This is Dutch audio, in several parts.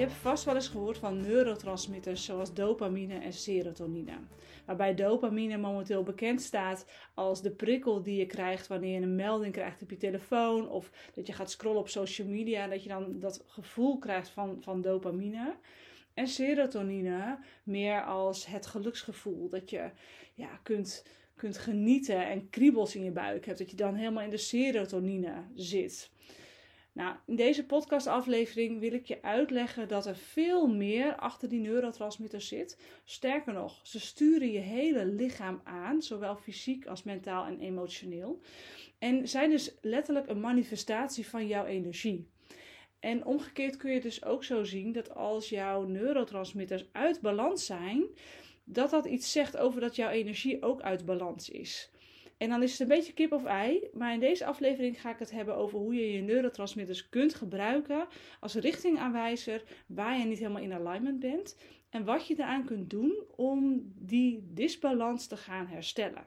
Je hebt vast wel eens gehoord van neurotransmitters zoals dopamine en serotonine. Waarbij dopamine momenteel bekend staat als de prikkel die je krijgt wanneer je een melding krijgt op je telefoon. Of dat je gaat scrollen op social media en dat je dan dat gevoel krijgt van, van dopamine. En serotonine meer als het geluksgevoel. Dat je ja, kunt, kunt genieten en kriebels in je buik hebt. Dat je dan helemaal in de serotonine zit. Nou, in deze podcastaflevering wil ik je uitleggen dat er veel meer achter die neurotransmitters zit. Sterker nog, ze sturen je hele lichaam aan, zowel fysiek als mentaal en emotioneel. En zijn dus letterlijk een manifestatie van jouw energie. En omgekeerd kun je dus ook zo zien dat als jouw neurotransmitters uit balans zijn, dat dat iets zegt over dat jouw energie ook uit balans is. En dan is het een beetje kip of ei. Maar in deze aflevering ga ik het hebben over hoe je je neurotransmitters kunt gebruiken als richtingaanwijzer waar je niet helemaal in alignment bent. En wat je eraan kunt doen om die disbalans te gaan herstellen.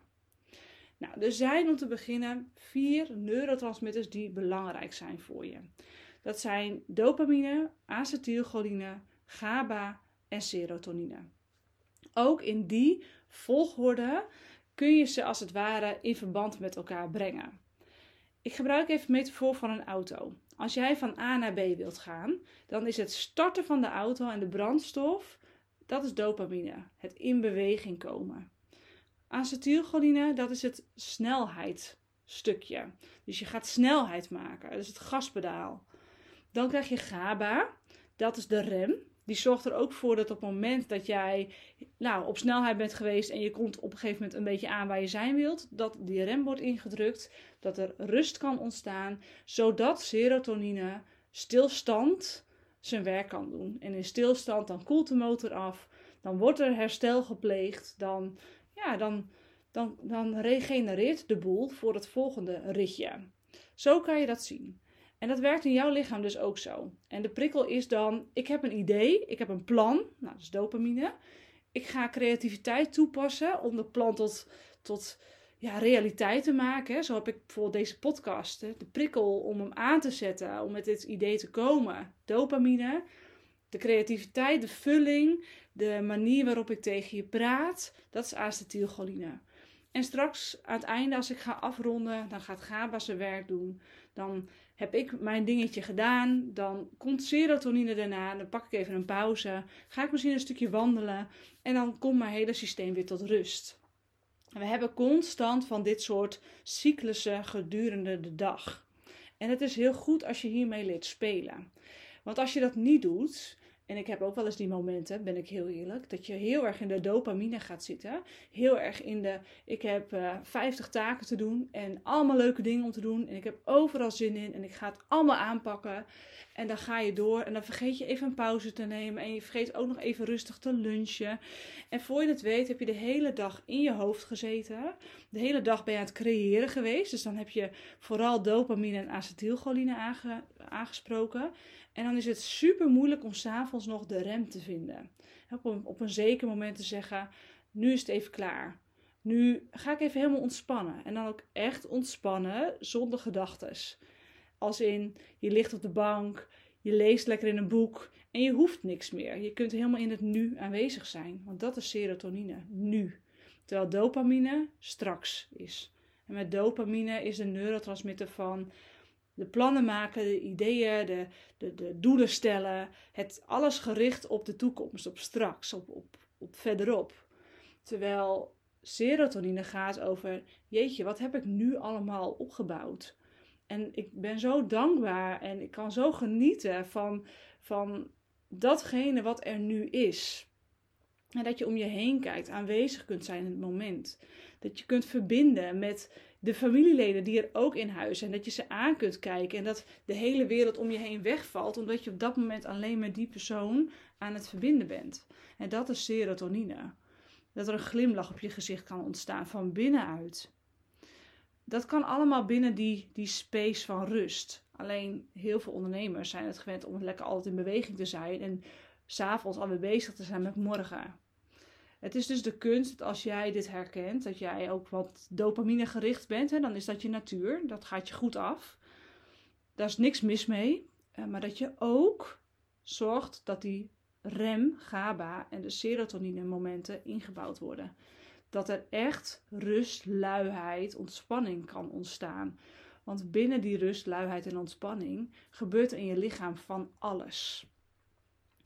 Nou, er zijn om te beginnen vier neurotransmitters die belangrijk zijn voor je. Dat zijn dopamine, acetylcholine, GABA en serotonine. Ook in die volgorde kun je ze als het ware in verband met elkaar brengen. Ik gebruik even een metafoor van een auto. Als jij van A naar B wilt gaan, dan is het starten van de auto en de brandstof, dat is dopamine, het in beweging komen. Acetylcholine, dat is het snelheidsstukje. Dus je gaat snelheid maken, dat is het gaspedaal. Dan krijg je GABA, dat is de rem die zorgt er ook voor dat op het moment dat jij nou, op snelheid bent geweest en je komt op een gegeven moment een beetje aan waar je zijn wilt, dat die rem wordt ingedrukt, dat er rust kan ontstaan, zodat serotonine stilstand zijn werk kan doen. En in stilstand dan koelt de motor af, dan wordt er herstel gepleegd, dan, ja, dan, dan, dan regenereert de boel voor het volgende ritje. Zo kan je dat zien. En dat werkt in jouw lichaam dus ook zo. En de prikkel is dan: ik heb een idee, ik heb een plan, nou, dat is dopamine. Ik ga creativiteit toepassen om de plan tot, tot ja, realiteit te maken. Zo heb ik bijvoorbeeld deze podcast, de prikkel om hem aan te zetten, om met dit idee te komen. Dopamine, de creativiteit, de vulling, de manier waarop ik tegen je praat, dat is acetylcholine. En straks aan het einde, als ik ga afronden, dan gaat GABA zijn werk doen. Dan heb ik mijn dingetje gedaan. Dan komt serotonine daarna. Dan pak ik even een pauze. Ga ik misschien een stukje wandelen. En dan komt mijn hele systeem weer tot rust. we hebben constant van dit soort cyclussen gedurende de dag. En het is heel goed als je hiermee leert spelen. Want als je dat niet doet, en ik heb ook wel eens die momenten, ben ik heel eerlijk, dat je heel erg in de dopamine gaat zitten. Heel erg in de, ik heb uh, eh, 50 taken te doen en allemaal leuke dingen om te doen. En ik heb overal zin in en ik ga het allemaal aanpakken. En dan ga je door en dan vergeet je even een pauze te nemen. En je vergeet ook nog even rustig te lunchen. En voor je het weet heb je de hele dag in je hoofd gezeten. De hele dag ben je aan het creëren geweest. Dus dan heb je vooral dopamine en acetylcholine aangesproken. En dan is het super moeilijk om s'avonds nog de rem te vinden. Een, op een zeker moment te zeggen: nu is het even klaar. Nu ga ik even helemaal ontspannen. En dan ook echt ontspannen zonder gedachtes. Als in je ligt op de bank, je leest lekker in een boek en je hoeft niks meer. Je kunt helemaal in het nu aanwezig zijn. Want dat is serotonine, nu. Terwijl dopamine straks is. En met dopamine is de neurotransmitter van de plannen maken, de ideeën, de, de, de doelen stellen. Het alles gericht op de toekomst, op straks, op, op, op verderop. Terwijl serotonine gaat over, jeetje, wat heb ik nu allemaal opgebouwd? En ik ben zo dankbaar en ik kan zo genieten van, van datgene wat er nu is. En dat je om je heen kijkt, aanwezig kunt zijn in het moment. Dat je kunt verbinden met de familieleden die er ook in huis zijn. Dat je ze aan kunt kijken en dat de hele wereld om je heen wegvalt, omdat je op dat moment alleen met die persoon aan het verbinden bent. En dat is serotonine. Dat er een glimlach op je gezicht kan ontstaan van binnenuit. Dat kan allemaal binnen die, die space van rust. Alleen heel veel ondernemers zijn het gewend om lekker altijd in beweging te zijn en s'avonds alweer bezig te zijn met morgen. Het is dus de kunst dat als jij dit herkent, dat jij ook wat dopamine gericht bent, hè, dan is dat je natuur. Dat gaat je goed af. Daar is niks mis mee. Eh, maar dat je ook zorgt dat die rem, GABA en de serotonine momenten ingebouwd worden. Dat er echt rust, luiheid, ontspanning kan ontstaan. Want binnen die rust, luiheid en ontspanning gebeurt er in je lichaam van alles.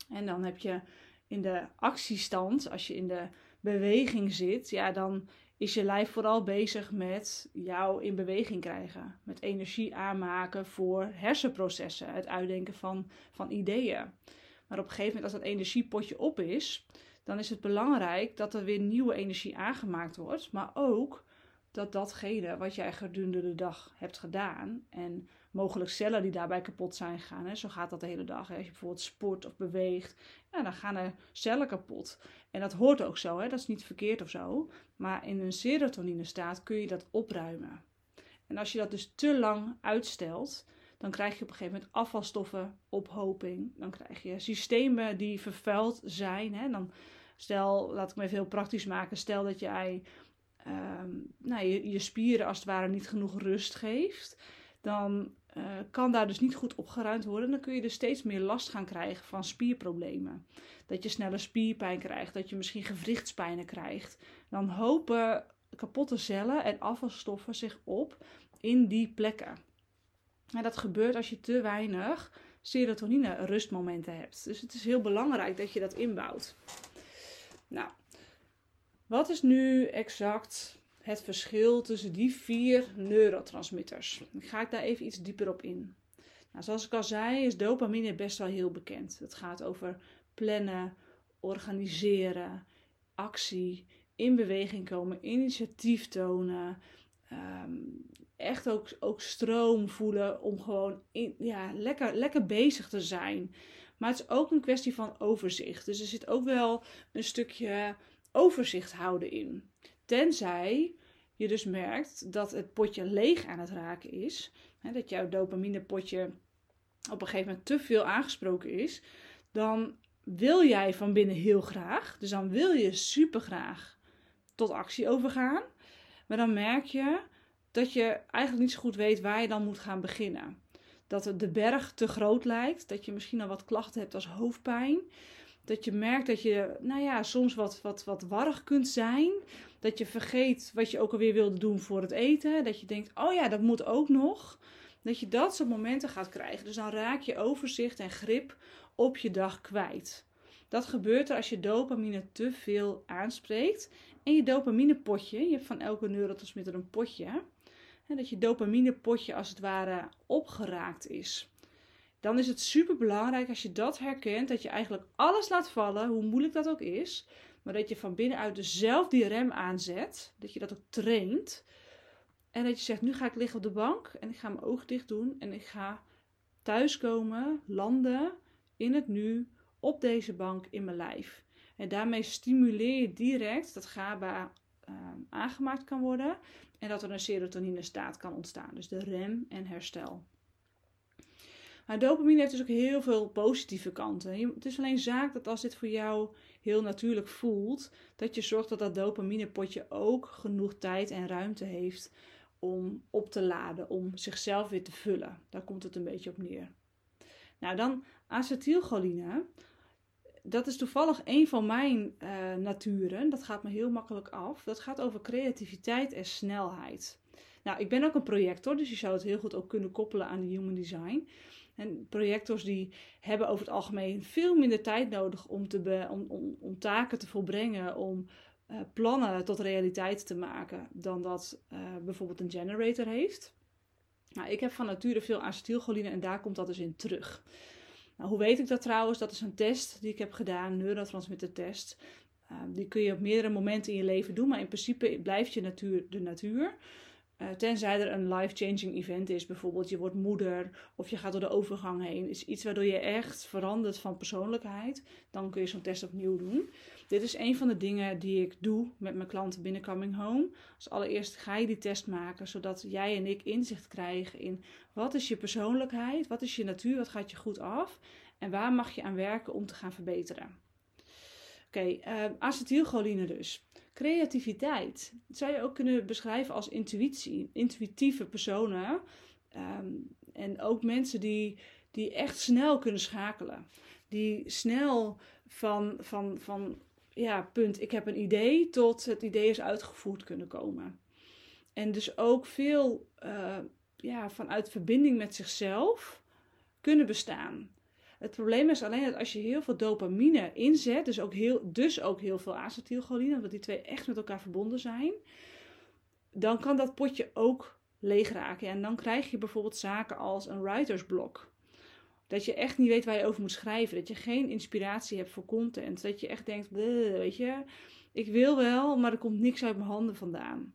En dan heb je in de actiestand, als je in de beweging zit, ja, dan is je lijf vooral bezig met jou in beweging krijgen. Met energie aanmaken voor hersenprocessen, het uitdenken van, van ideeën. Maar op een gegeven moment, als dat energiepotje op is, dan is het belangrijk dat er weer nieuwe energie aangemaakt wordt. Maar ook dat datgene wat jij gedurende de dag hebt gedaan en mogelijk cellen die daarbij kapot zijn gegaan. Hè. Zo gaat dat de hele dag. Hè. Als je bijvoorbeeld sport of beweegt, ja, dan gaan er cellen kapot. En dat hoort ook zo, hè. dat is niet verkeerd of zo. Maar in een serotonine staat kun je dat opruimen. En als je dat dus te lang uitstelt, dan krijg je op een gegeven moment afvalstoffen, ophoping. Dan krijg je systemen die vervuild zijn. Hè. Dan stel, laat ik me even heel praktisch maken. Stel dat jij ehm, nou, je, je spieren als het ware niet genoeg rust geeft dan uh, kan daar dus niet goed opgeruimd worden. Dan kun je dus steeds meer last gaan krijgen van spierproblemen. Dat je sneller spierpijn krijgt, dat je misschien gewrichtspijnen krijgt. Dan hopen kapotte cellen en afvalstoffen zich op in die plekken. En dat gebeurt als je te weinig serotonine rustmomenten hebt. Dus het is heel belangrijk dat je dat inbouwt. Nou, wat is nu exact het verschil tussen die vier neurotransmitters. Dan ga ik daar even iets dieper op in. Nou, zoals ik al zei, is dopamine best wel heel bekend. Het gaat over plannen, organiseren, actie, in beweging komen, initiatief tonen. Ehm, echt ook, ook stroom voelen om gewoon ja, lekker, lekker bezig te zijn. Maar het is ook een kwestie van overzicht. Dus er zit ook wel een stukje overzicht houden in. Tenzij je dus merkt dat het potje leeg aan het raken is, hè, dat jouw dopaminepotje op een gegeven moment te veel aangesproken is, dan wil jij van binnen heel graag, dus dan wil je super graag tot actie overgaan, maar dan merk je dat je eigenlijk niet zo goed weet waar je dan moet gaan beginnen. Dat de berg te groot lijkt, dat je misschien al wat klachten hebt als hoofdpijn, dat je merkt dat je, nou ja, soms wat, wat, wat warrig kunt zijn. Dat je vergeet wat je ook alweer wilde doen voor het eten. Dat je denkt, oh ja, dat moet ook nog. Dat je dat soort momenten gaat krijgen. Dus dan raak je overzicht en grip op je dag kwijt. Dat gebeurt er als je dopamine te veel aanspreekt. En je dopaminepotje, je hebt van elke neurotransmitter een potje. En dat je dopaminepotje als het ware opgeraakt is dan is het super belangrijk als je dat herkent, dat je eigenlijk alles laat vallen, hoe moeilijk dat ook is, maar dat je van binnenuit dus zelf die rem aanzet, dat je dat ook traint. En dat je zegt, nu ga ik liggen op de bank en ik ga mijn ogen dicht doen en ik ga thuiskomen, landen in het nu, op deze bank in mijn lijf. En daarmee stimuleer je direct dat GABA uh, aangemaakt kan worden en dat er een serotonine staat kan ontstaan. Dus de rem en herstel. Maar dopamine heeft dus ook heel veel positieve kanten. Het is alleen zaak dat als dit voor jou heel natuurlijk voelt, dat je zorgt dat dat dopaminepotje ook genoeg tijd en ruimte heeft om op te laden, om zichzelf weer te vullen. Daar komt het een beetje op neer. Nou, dan acetylcholine. Dat is toevallig een van mijn uh, naturen. Dat gaat me heel makkelijk af. Dat gaat over creativiteit en snelheid. Nou, ik ben ook een projector, dus je zou het heel goed ook kunnen koppelen aan de human design. En projectors die hebben over het algemeen veel minder tijd nodig om, te om, om, taken te volbrengen, om uh, plannen tot realiteit te maken, dan dat uh, bijvoorbeeld een generator heeft. Nou, ik heb van nature veel acetylcholine en daar komt dat dus in terug. Nou, hoe weet ik dat trouwens? Dat is een test die ik heb gedaan, een neurotransmitter test. Uh, die kun je op meerdere momenten in je leven doen, maar in principe blijft je natuur de natuur. Uh, tenzij er een life-changing event is, bijvoorbeeld je wordt moeder of je gaat door de overgang heen, is iets waardoor je echt verandert van persoonlijkheid, dan kun je zo'n test opnieuw doen. Dit is een van de dingen die ik doe met mijn klanten binnen Coming Home. Als allereerst ga je die test maken, zodat jij en ik inzicht krijgen in wat is je persoonlijkheid, wat is je natuur, wat gaat je goed af en waar mag je aan werken om te gaan verbeteren. Oké, okay, uh, eh, acetylcholine dus. Creativiteit zou je ook kunnen beschrijven als intuïtie. Intuïtieve personen. Um, en ook mensen die, die echt snel kunnen schakelen. die snel van, van, van ja, punt, ik heb een idee, tot het idee is uitgevoerd kunnen komen. En dus ook veel uh, ja, vanuit verbinding met zichzelf kunnen bestaan. Het probleem is alleen dat als je heel veel dopamine inzet, dus ook heel, dus ook heel veel acetylcholine, omdat die twee echt met elkaar verbonden zijn, dan kan dat potje ook leeg raken. En dan krijg je bijvoorbeeld zaken als een writersblok. Dat je echt niet weet waar je over moet schrijven. Dat je geen inspiratie hebt voor content. Dat je echt denkt, weet je, ik wil wel, maar er komt niks uit mijn handen vandaan.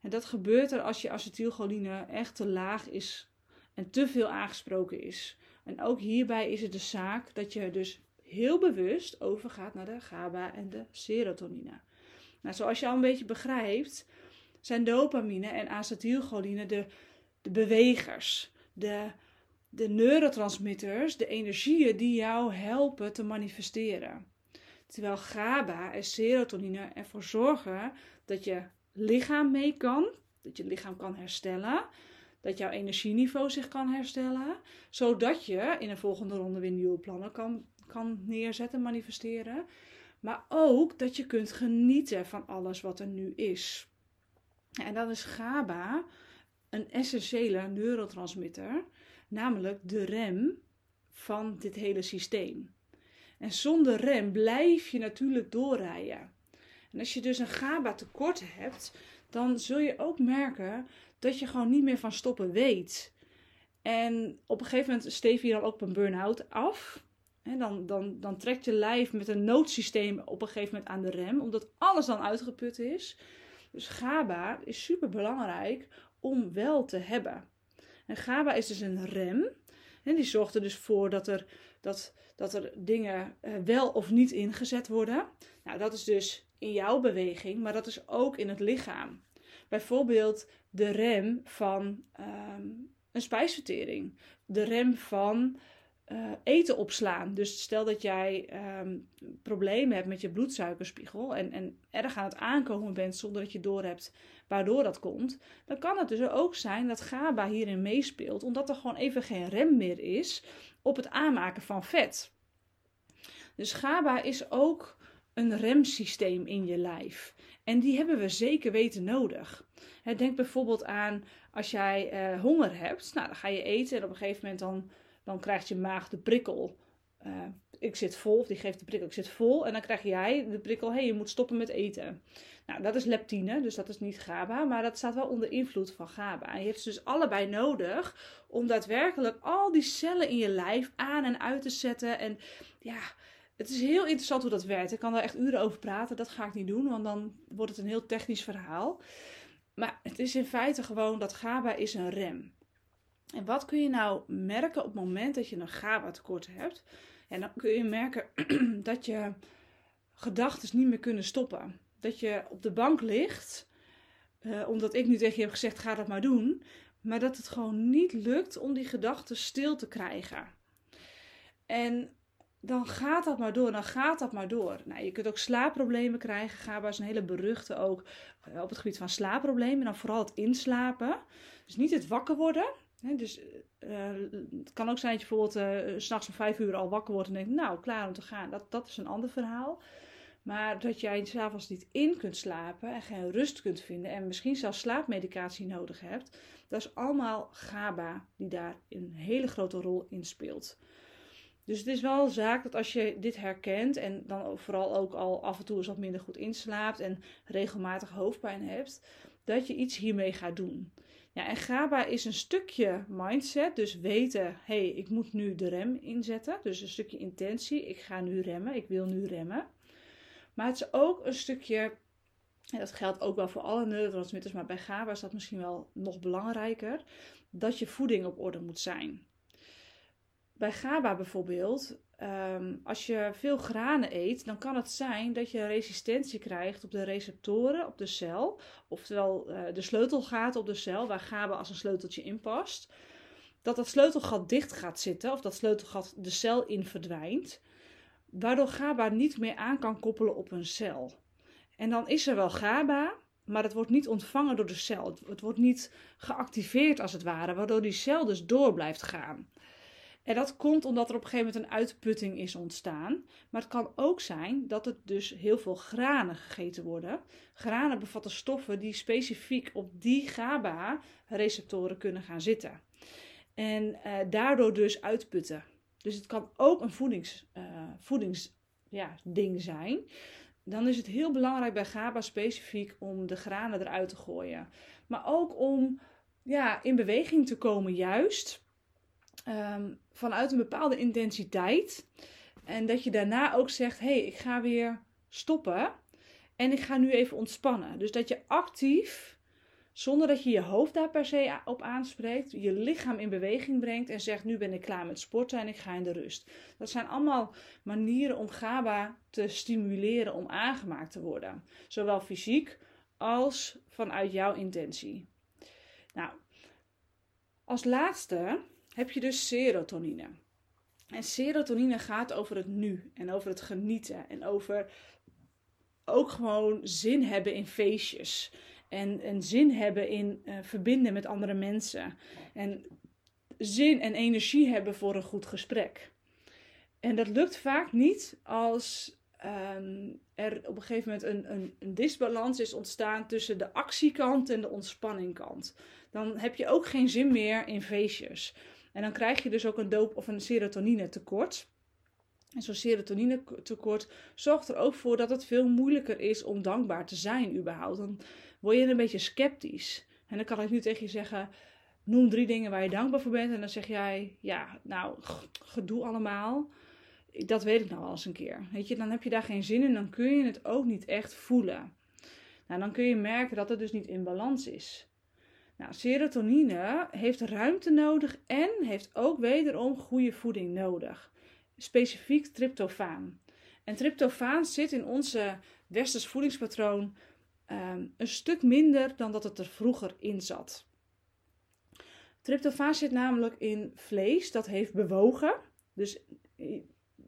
En dat gebeurt er als je acetylcholine echt te laag is en te veel aangesproken is. En ook hierbij is het de zaak dat je dus heel bewust overgaat naar de GABA en de serotonine. Nou, zoals je al een beetje begrijpt, zijn dopamine en acetylcholine de, de bewegers, de, de neurotransmitters, de energieën die jou helpen te manifesteren. Terwijl GABA en serotonine ervoor zorgen dat je lichaam mee kan, dat je lichaam kan herstellen, dat jouw energieniveau zich kan herstellen, zodat je in een volgende ronde weer nieuwe plannen kan, kan neerzetten, manifesteren. Maar ook dat je kunt genieten van alles wat er nu is. En dan is GABA een essentiële neurotransmitter, namelijk de rem van dit hele systeem. En zonder rem blijf je natuurlijk doorrijden. En als je dus een GABA tekort hebt, dan zul je ook merken dat je gewoon niet meer van stoppen weet. En op een gegeven moment steef je dan ook een burn-out af. En dan, dan, dan trekt je lijf met een noodsysteem op een gegeven moment aan de rem, omdat alles dan uitgeput is. Dus GABA is super belangrijk om wel te hebben. En GABA is dus een rem. En die zorgt er dus voor dat er, dat, dat er dingen eh, wel of niet ingezet worden. Nou, dat is dus in jouw beweging, maar dat is ook in het lichaam. Bijvoorbeeld de rem van ehm, een spijsvertering. De rem van uh, eten opslaan. Dus stel dat jij ehm, problemen hebt met je bloedsuikerspiegel en, en erg aan het aankomen bent zonder dat je doorhebt waardoor dat komt, dan kan het dus ook zijn dat GABA hierin meespeelt, omdat er gewoon even geen rem meer is op het aanmaken van vet. Dus GABA is ook een remsysteem in je lijf. En die hebben we zeker weten nodig. Denk bijvoorbeeld aan als jij eh, honger hebt. Nou, dan ga je eten en op een gegeven moment dan, dan krijgt je maag de prikkel. Uh, ik zit vol, of die geeft de prikkel, ik zit vol. En dan krijg jij de prikkel, hé, hey, je moet stoppen met eten. Nou, dat is leptine, dus dat is niet GABA, maar dat staat wel onder invloed van GABA. En je hebt ze dus allebei nodig om daadwerkelijk al die cellen in je lijf aan en uit te zetten. En ja, het is heel interessant hoe dat werkt. Ik kan daar echt uren over praten. Dat ga ik niet doen, want dan wordt het een heel technisch verhaal. Maar het is in feite gewoon dat GABA is een rem. En wat kun je nou merken op het moment dat je een GABA tekort hebt? En dan kun je merken dat je gedachten niet meer kunnen stoppen. Dat je op de bank ligt, uh, omdat ik nu tegen je heb gezegd: ga dat maar doen. Maar dat het gewoon niet lukt om die gedachten stil te krijgen. En dan gaat dat maar door, dan gaat dat maar door. Nou, je kunt ook slaapproblemen krijgen. GABA is een hele beruchte ook eh, op het gebied van slaapproblemen. En dan vooral het inslapen. Dus niet het wakker worden. dus uh, het kan ook zijn dat je bijvoorbeeld uh, s'nachts om vijf uur al wakker wordt en denkt, nou, klaar om te gaan. Dat, dat is een ander verhaal. Maar dat jij s'avonds niet in kunt slapen en geen rust kunt vinden en misschien zelfs slaapmedicatie nodig hebt, dat is allemaal GABA die daar een hele grote rol in speelt. Dus het is wel een zaak dat als je dit herkent en dan vooral ook al af en toe eens wat minder goed inslaapt en regelmatig hoofdpijn hebt, dat je iets hiermee gaat doen. Ja, en GABA is een stukje mindset, dus weten, hé, hey, ik moet nu de rem inzetten. Dus een stukje intentie, ik ga nu remmen, ik wil nu remmen. Maar het is ook een stukje, en dat geldt ook wel voor alle neurotransmitters, maar bij GABA is dat misschien wel nog belangrijker, dat je voeding op orde moet zijn. Bij GABA bijvoorbeeld, um, als je veel granen eet, dan kan het zijn dat je resistentie krijgt op de receptoren op de cel. Oftewel uh, de sleutelgaten op de cel, waar GABA als een sleuteltje in past. Dat dat sleutelgat dicht gaat zitten, of dat sleutelgat de cel in verdwijnt. Waardoor GABA niet meer aan kan koppelen op een cel. En dan is er wel GABA, maar het wordt niet ontvangen door de cel. Het wordt niet geactiveerd als het ware, waardoor die cel dus door blijft gaan. En dat komt omdat er op een gegeven moment een uitputting is ontstaan. Maar het kan ook zijn dat het dus heel veel granen gegeten worden. Granen bevatten stoffen die specifiek op die GABA-receptoren kunnen gaan zitten. En uh, daardoor dus uitputten. Dus het kan ook een voedings, uh, voedingsding ja, zijn. Dan is het heel belangrijk bij GABA specifiek om de granen eruit te gooien. Maar ook om ja, in beweging te komen, juist um, vanuit een bepaalde intensiteit. En dat je daarna ook zegt: hé, hey, ik ga weer stoppen en ik ga nu even ontspannen. Dus dat je actief, zonder dat je je hoofd daar per se op aanspreekt, je lichaam in beweging brengt en zegt: nu ben ik klaar met sporten en ik ga in de rust. Dat zijn allemaal manieren om GABA te stimuleren om aangemaakt te worden, zowel fysiek als vanuit jouw intentie. Nou, als laatste heb je dus serotonine. En serotonine gaat over het nu en over het genieten en over ook gewoon zin hebben in feestjes. En, en zin hebben in uh, verbinden met andere mensen. En zin en energie hebben voor een goed gesprek. En dat lukt vaak niet als um, er op een gegeven moment een, een, een, disbalans is ontstaan tussen de actiekant en de ontspanningkant. Dan heb je ook geen zin meer in feestjes. En dan krijg je dus ook een doop- of een serotonine tekort. En zo'n serotonine tekort zorgt er ook voor dat het veel moeilijker is om dankbaar te zijn überhaupt. Dan word je een beetje sceptisch. En dan kan ik nu tegen je zeggen, noem drie dingen waar je dankbaar voor bent. En dan zeg jij, ja, nou, gedoe allemaal. Dat weet ik nou al eens een keer. Weet je, dan heb je daar geen zin in, dan kun je het ook niet echt voelen. Nou, dan kun je merken dat het dus niet in balans is. Nou, serotonine heeft ruimte nodig en heeft ook wederom goede voeding nodig. Specifiek tryptofaan. En tryptofaan zit in onze westers voedingspatroon um, een stuk minder dan dat het er vroeger in zat. Tryptofaan zit namelijk in vlees dat heeft bewogen. Dus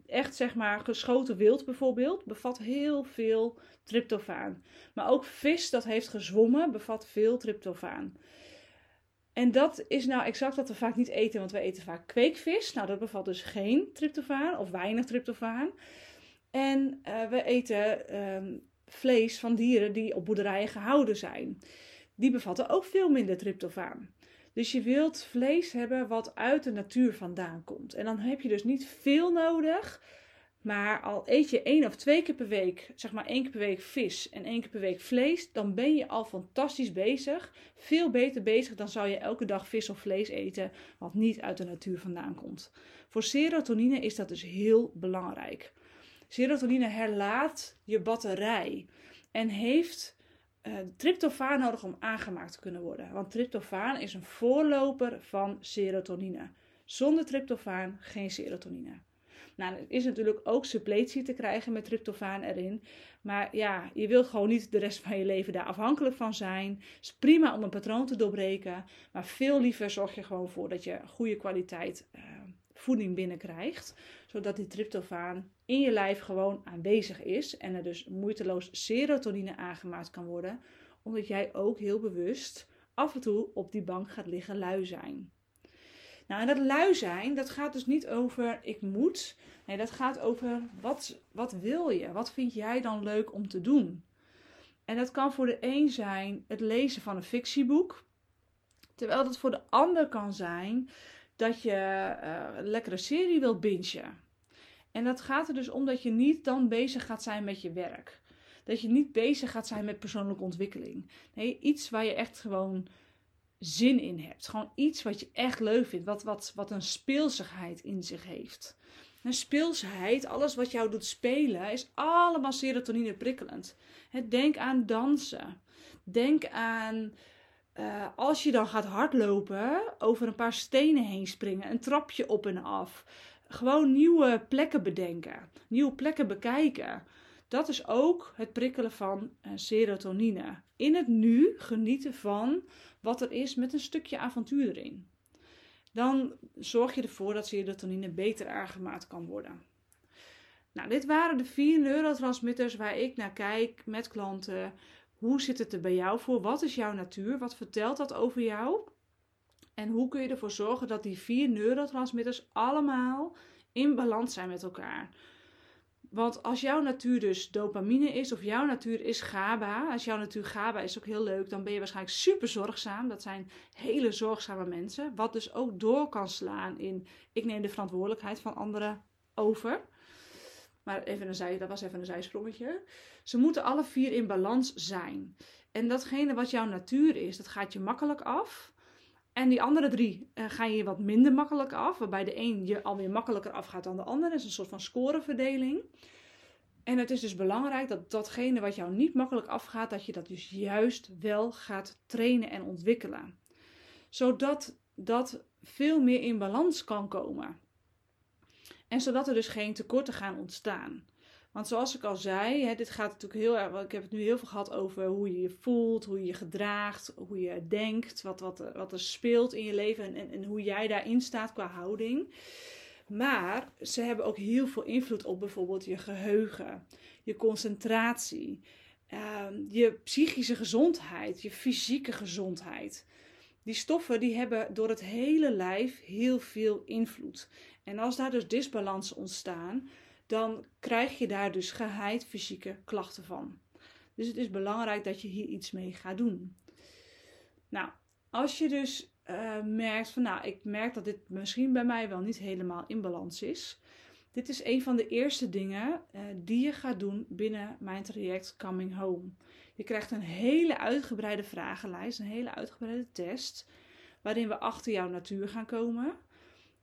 echt zeg maar geschoten wild bijvoorbeeld bevat heel veel tryptofaan. Maar ook vis dat heeft gezwommen bevat veel tryptofaan. En dat is nou exact wat we vaak niet eten, want we eten vaak kweekvis. Nou, dat bevat dus geen tryptofaan of weinig tryptofaan. En uh, we eten um, vlees van dieren die op boerderijen gehouden zijn. Die bevatten ook veel minder tryptofaan. Dus je wilt vlees hebben wat uit de natuur vandaan komt. En dan heb je dus niet veel nodig. Maar al eet je één of twee keer per week, zeg maar één keer per week vis en één keer per week vlees, dan ben je al fantastisch bezig. Veel beter bezig dan zou je elke dag vis of vlees eten, wat niet uit de natuur vandaan komt. Voor serotonine is dat dus heel belangrijk. Serotonine herlaat je batterij en heeft uh, tryptofaan nodig om aangemaakt te kunnen worden. Want tryptofaan is een voorloper van serotonine. Zonder tryptofaan geen serotonine. Nou, er is natuurlijk ook suppletie te krijgen met tryptofaan erin. Maar ja, je wilt gewoon niet de rest van je leven daar afhankelijk van zijn. Het is prima om een patroon te doorbreken. Maar veel liever zorg je gewoon voor dat je goede kwaliteit uh, voeding binnenkrijgt. Zodat die tryptofaan in je lijf gewoon aanwezig is. En er dus moeiteloos serotonine aangemaakt kan worden. Omdat jij ook heel bewust af en toe op die bank gaat liggen lui zijn. Nou, en dat lui zijn, dat gaat dus niet over ik moet. Nee, dat gaat over wat, wat wil je? Wat vind jij dan leuk om te doen? En dat kan voor de een zijn het lezen van een fictieboek. Terwijl dat voor de ander kan zijn dat je uh, een lekkere serie wilt bingen. En dat gaat er dus om dat je niet dan bezig gaat zijn met je werk. Dat je niet bezig gaat zijn met persoonlijke ontwikkeling. Nee, iets waar je echt gewoon zin in hebt. Gewoon iets wat je echt leuk vindt. Wat, wat, wat een speelsigheid in zich heeft. Een speelsheid, alles wat jou doet spelen, is allemaal serotonine prikkelend. Denk aan dansen. Denk aan uh, als je dan gaat hardlopen, over een paar stenen heen springen, een trapje op en af. Gewoon nieuwe plekken bedenken, nieuwe plekken bekijken. Dat is ook het prikkelen van uh, serotonine. In het nu genieten van wat er is met een stukje avontuur erin. Dan zorg je ervoor dat serotonine beter aangemaakt kan worden. Nou, dit waren de vier neurotransmitters waar ik naar kijk met klanten. Hoe zit het er bij jou voor? Wat is jouw natuur? Wat vertelt dat over jou? En hoe kun je ervoor zorgen dat die vier neurotransmitters allemaal in balans zijn met elkaar? Want als jouw natuur dus dopamine is, of jouw natuur is GABA, als jouw natuur GABA is ook heel leuk, dan ben je waarschijnlijk super zorgzaam. Dat zijn hele zorgzame mensen. Wat dus ook door kan slaan in ik neem de verantwoordelijkheid van anderen over. Maar even een zij, dat was even een zijsprongetje. Ze moeten alle vier in balans zijn. En datgene wat jouw natuur is, dat gaat je makkelijk af. En die andere drie gaan je wat minder makkelijk af. Waarbij de een je alweer makkelijker afgaat dan de ander. Dat is een soort van scoreverdeling. En het is dus belangrijk dat datgene wat jou niet makkelijk afgaat, dat je dat dus juist wel gaat trainen en ontwikkelen. Zodat dat veel meer in balans kan komen. En zodat er dus geen tekorten gaan ontstaan. Want zoals ik al zei, hè, dit gaat natuurlijk heel erg. Ik heb het nu heel veel gehad over hoe je je voelt, hoe je je gedraagt, hoe je denkt, wat, wat, wat er speelt in je leven en, en, en hoe jij daarin staat qua houding. Maar ze hebben ook heel veel invloed op bijvoorbeeld je geheugen, je concentratie, ehm, je psychische gezondheid, je fysieke gezondheid. Die stoffen die hebben door het hele lijf heel veel invloed. En als daar dus disbalansen ontstaan, dan krijg je daar dus geheid fysieke klachten van. Dus het is belangrijk dat je hier iets mee gaat doen. Nou, als je dus uh, merkt van, nou, ik merk dat dit misschien bij mij wel niet helemaal in balans is. Dit is een van de eerste dingen uh, die je gaat doen binnen mijn traject Coming Home. Je krijgt een hele uitgebreide vragenlijst, een hele uitgebreide test, waarin we achter jouw natuur gaan komen.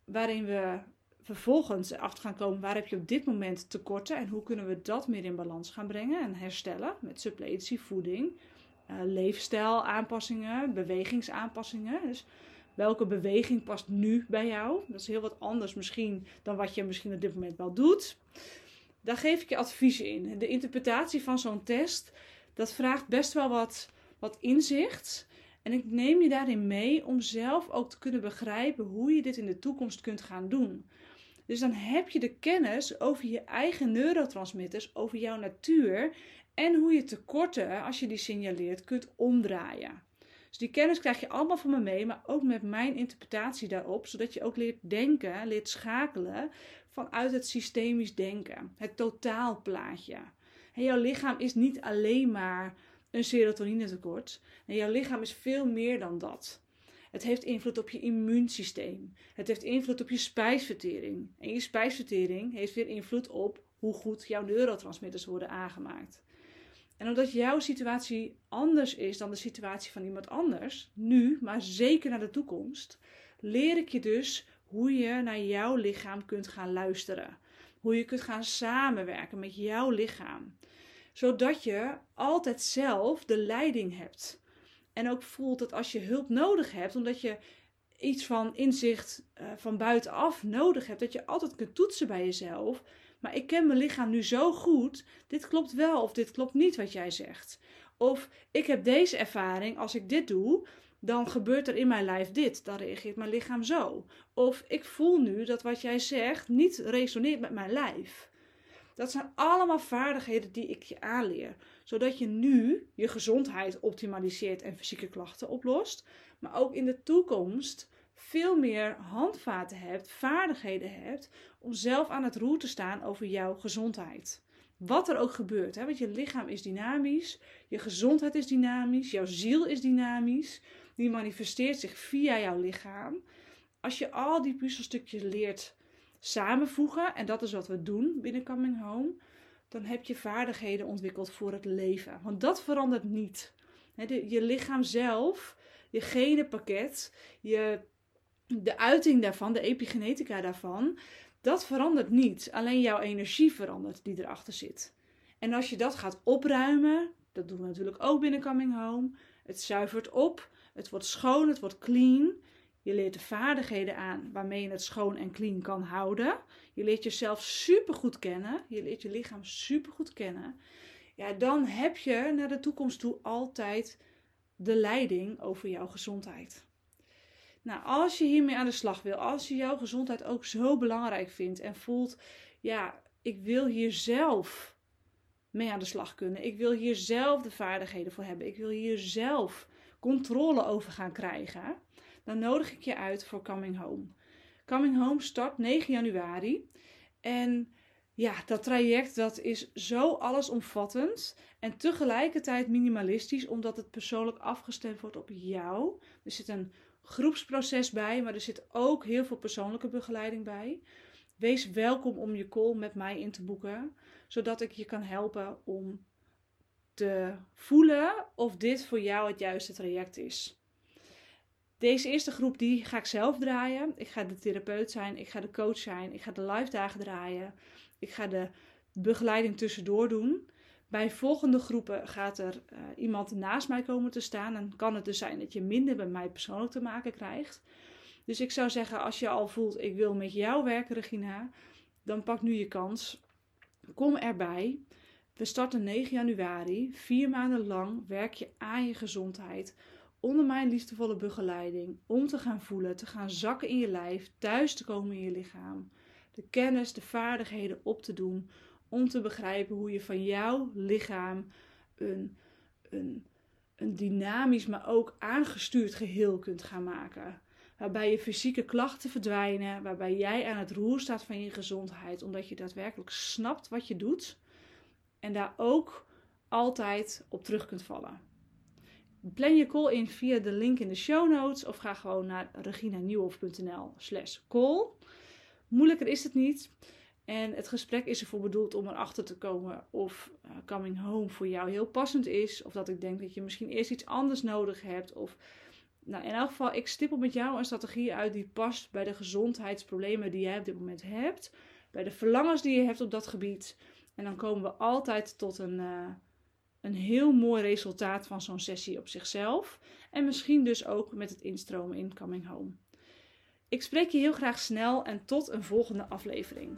Waarin we vervolgens achter gaan komen waar heb je op dit moment tekorten en hoe kunnen we dat meer in balans gaan brengen en herstellen met suppletie, voeding, uh, leefstijl aanpassingen, bewegingsaanpassingen. Dus welke beweging past nu bij jou? Dat is heel wat anders misschien dan wat je misschien op dit moment wel doet. Daar geef ik je adviezen in. De interpretatie van zo'n test, dat vraagt best wel wat, wat inzicht. En ik neem je daarin mee om zelf ook te kunnen begrijpen hoe je dit in de toekomst kunt gaan doen. Dus dan heb je de kennis over je eigen neurotransmitters, over jouw natuur en hoe je tekorten, als je die signaleert, kunt omdraaien. Dus die kennis krijg je allemaal van me mee, maar ook met mijn interpretatie daarop, zodat je ook leert denken, leert schakelen vanuit het systemisch denken, het totaalplaatje. En jouw lichaam is niet alleen maar een serotonine tekort. En jouw lichaam is veel meer dan dat. Het heeft invloed op je immuunsysteem. Het heeft invloed op je spijsvertering. En je spijsvertering heeft weer invloed op hoe goed jouw neurotransmitters worden aangemaakt. En omdat jouw situatie anders is dan de situatie van iemand anders, nu, maar zeker naar de toekomst, leer ik je dus hoe je naar jouw lichaam kunt gaan luisteren. Hoe je kunt gaan samenwerken met jouw lichaam. Zodat je altijd zelf de leiding hebt. En ook voelt dat als je hulp nodig hebt, omdat je iets van inzicht uh, van buitenaf nodig hebt, dat je altijd kunt toetsen bij jezelf. Maar ik ken mijn lichaam nu zo goed, dit klopt wel of dit klopt niet wat jij zegt. Of ik heb deze ervaring, als ik dit doe, dan gebeurt er in mijn lijf dit, dan reageert mijn lichaam zo. Of ik voel nu dat wat jij zegt niet resoneert met mijn lijf. Dat zijn allemaal vaardigheden die ik je aanleer zodat je nu je gezondheid optimaliseert en fysieke klachten oplost. Maar ook in de toekomst veel meer handvaten hebt, vaardigheden hebt om zelf aan het roer te staan over jouw gezondheid. Wat er ook gebeurt, hè? want je lichaam is dynamisch, je gezondheid is dynamisch, jouw ziel is dynamisch, die manifesteert zich via jouw lichaam. Als je al die puzzelstukjes leert samenvoegen, en dat is wat we doen binnen Coming Home, dan heb je vaardigheden ontwikkeld voor het leven. Want dat verandert niet. je lichaam zelf, je genenpakket, je, de uiting daarvan, de epigenetica daarvan, dat verandert niet. Alleen jouw energie verandert die erachter zit. En als je dat gaat opruimen, dat doen we natuurlijk ook binnen Coming Home. Het zuivert op, het wordt schoon, het wordt clean. Je leert de vaardigheden aan waarmee je het schoon en clean kan houden. Je leert jezelf supergoed kennen. Je leert je lichaam supergoed kennen. Ja, dan heb je naar de toekomst toe altijd de leiding over jouw gezondheid. Nou, als je hiermee aan de slag wil, als je jouw gezondheid ook zo belangrijk vindt en voelt, ja, ik wil hier zelf mee aan de slag kunnen. Ik wil hier zelf de vaardigheden voor hebben. Ik wil hier zelf controle over gaan krijgen dan nodig ik je uit voor Coming Home. Coming Home start 9 januari. En ja, dat traject dat is zo allesomvattend en tegelijkertijd minimalistisch, omdat het persoonlijk afgestemd wordt op jou. Er zit een groepsproces bij, maar er zit ook heel veel persoonlijke begeleiding bij. Wees welkom om je call met mij in te boeken, zodat ik je kan helpen om te voelen of dit voor jou het juiste traject is. Deze eerste groep die ga ik zelf draaien. Ik ga de therapeut zijn, ik ga de coach zijn, ik ga de live dagen draaien. Ik ga de begeleiding tussendoor doen. Bij volgende groepen gaat er uh, iemand naast mij komen te staan. En kan het dus zijn dat je minder met mij persoonlijk te maken krijgt. Dus ik zou zeggen, als je al voelt, ik wil met jou werken, Regina, dan pak nu je kans. Kom erbij. We starten 9 januari. Vier maanden lang werk je aan je gezondheid. Onder mijn liefdevolle begeleiding. Om te gaan voelen, te gaan zakken in je lijf, thuis te komen in je lichaam. De kennis, de vaardigheden op te doen. Om te begrijpen hoe je van jouw lichaam een, een, een dynamisch, maar ook aangestuurd geheel kunt gaan maken waarbij je fysieke klachten verdwijnen, waarbij jij aan het roer staat van je gezondheid, omdat je daadwerkelijk snapt wat je doet en daar ook altijd op terug kunt vallen. Plan je call in via de link in de show notes of ga gewoon naar reginanieuwhof.nl slash call. Moeilijker is het niet. En het gesprek is ervoor bedoeld om erachter te komen of uh, coming home voor jou heel passend is. Of dat ik denk dat je misschien eerst iets anders nodig hebt. Of nou, in elk geval, ik stippel met jou een strategie uit die past bij de gezondheidsproblemen die jij op dit moment hebt. Bij de verlangens die je hebt op dat gebied. En dan komen we altijd tot een, uh, een heel mooi resultaat van zo'n sessie op zichzelf. En misschien dus ook met het instromen in Coming Home. Ik spreek je heel graag snel en tot een volgende aflevering.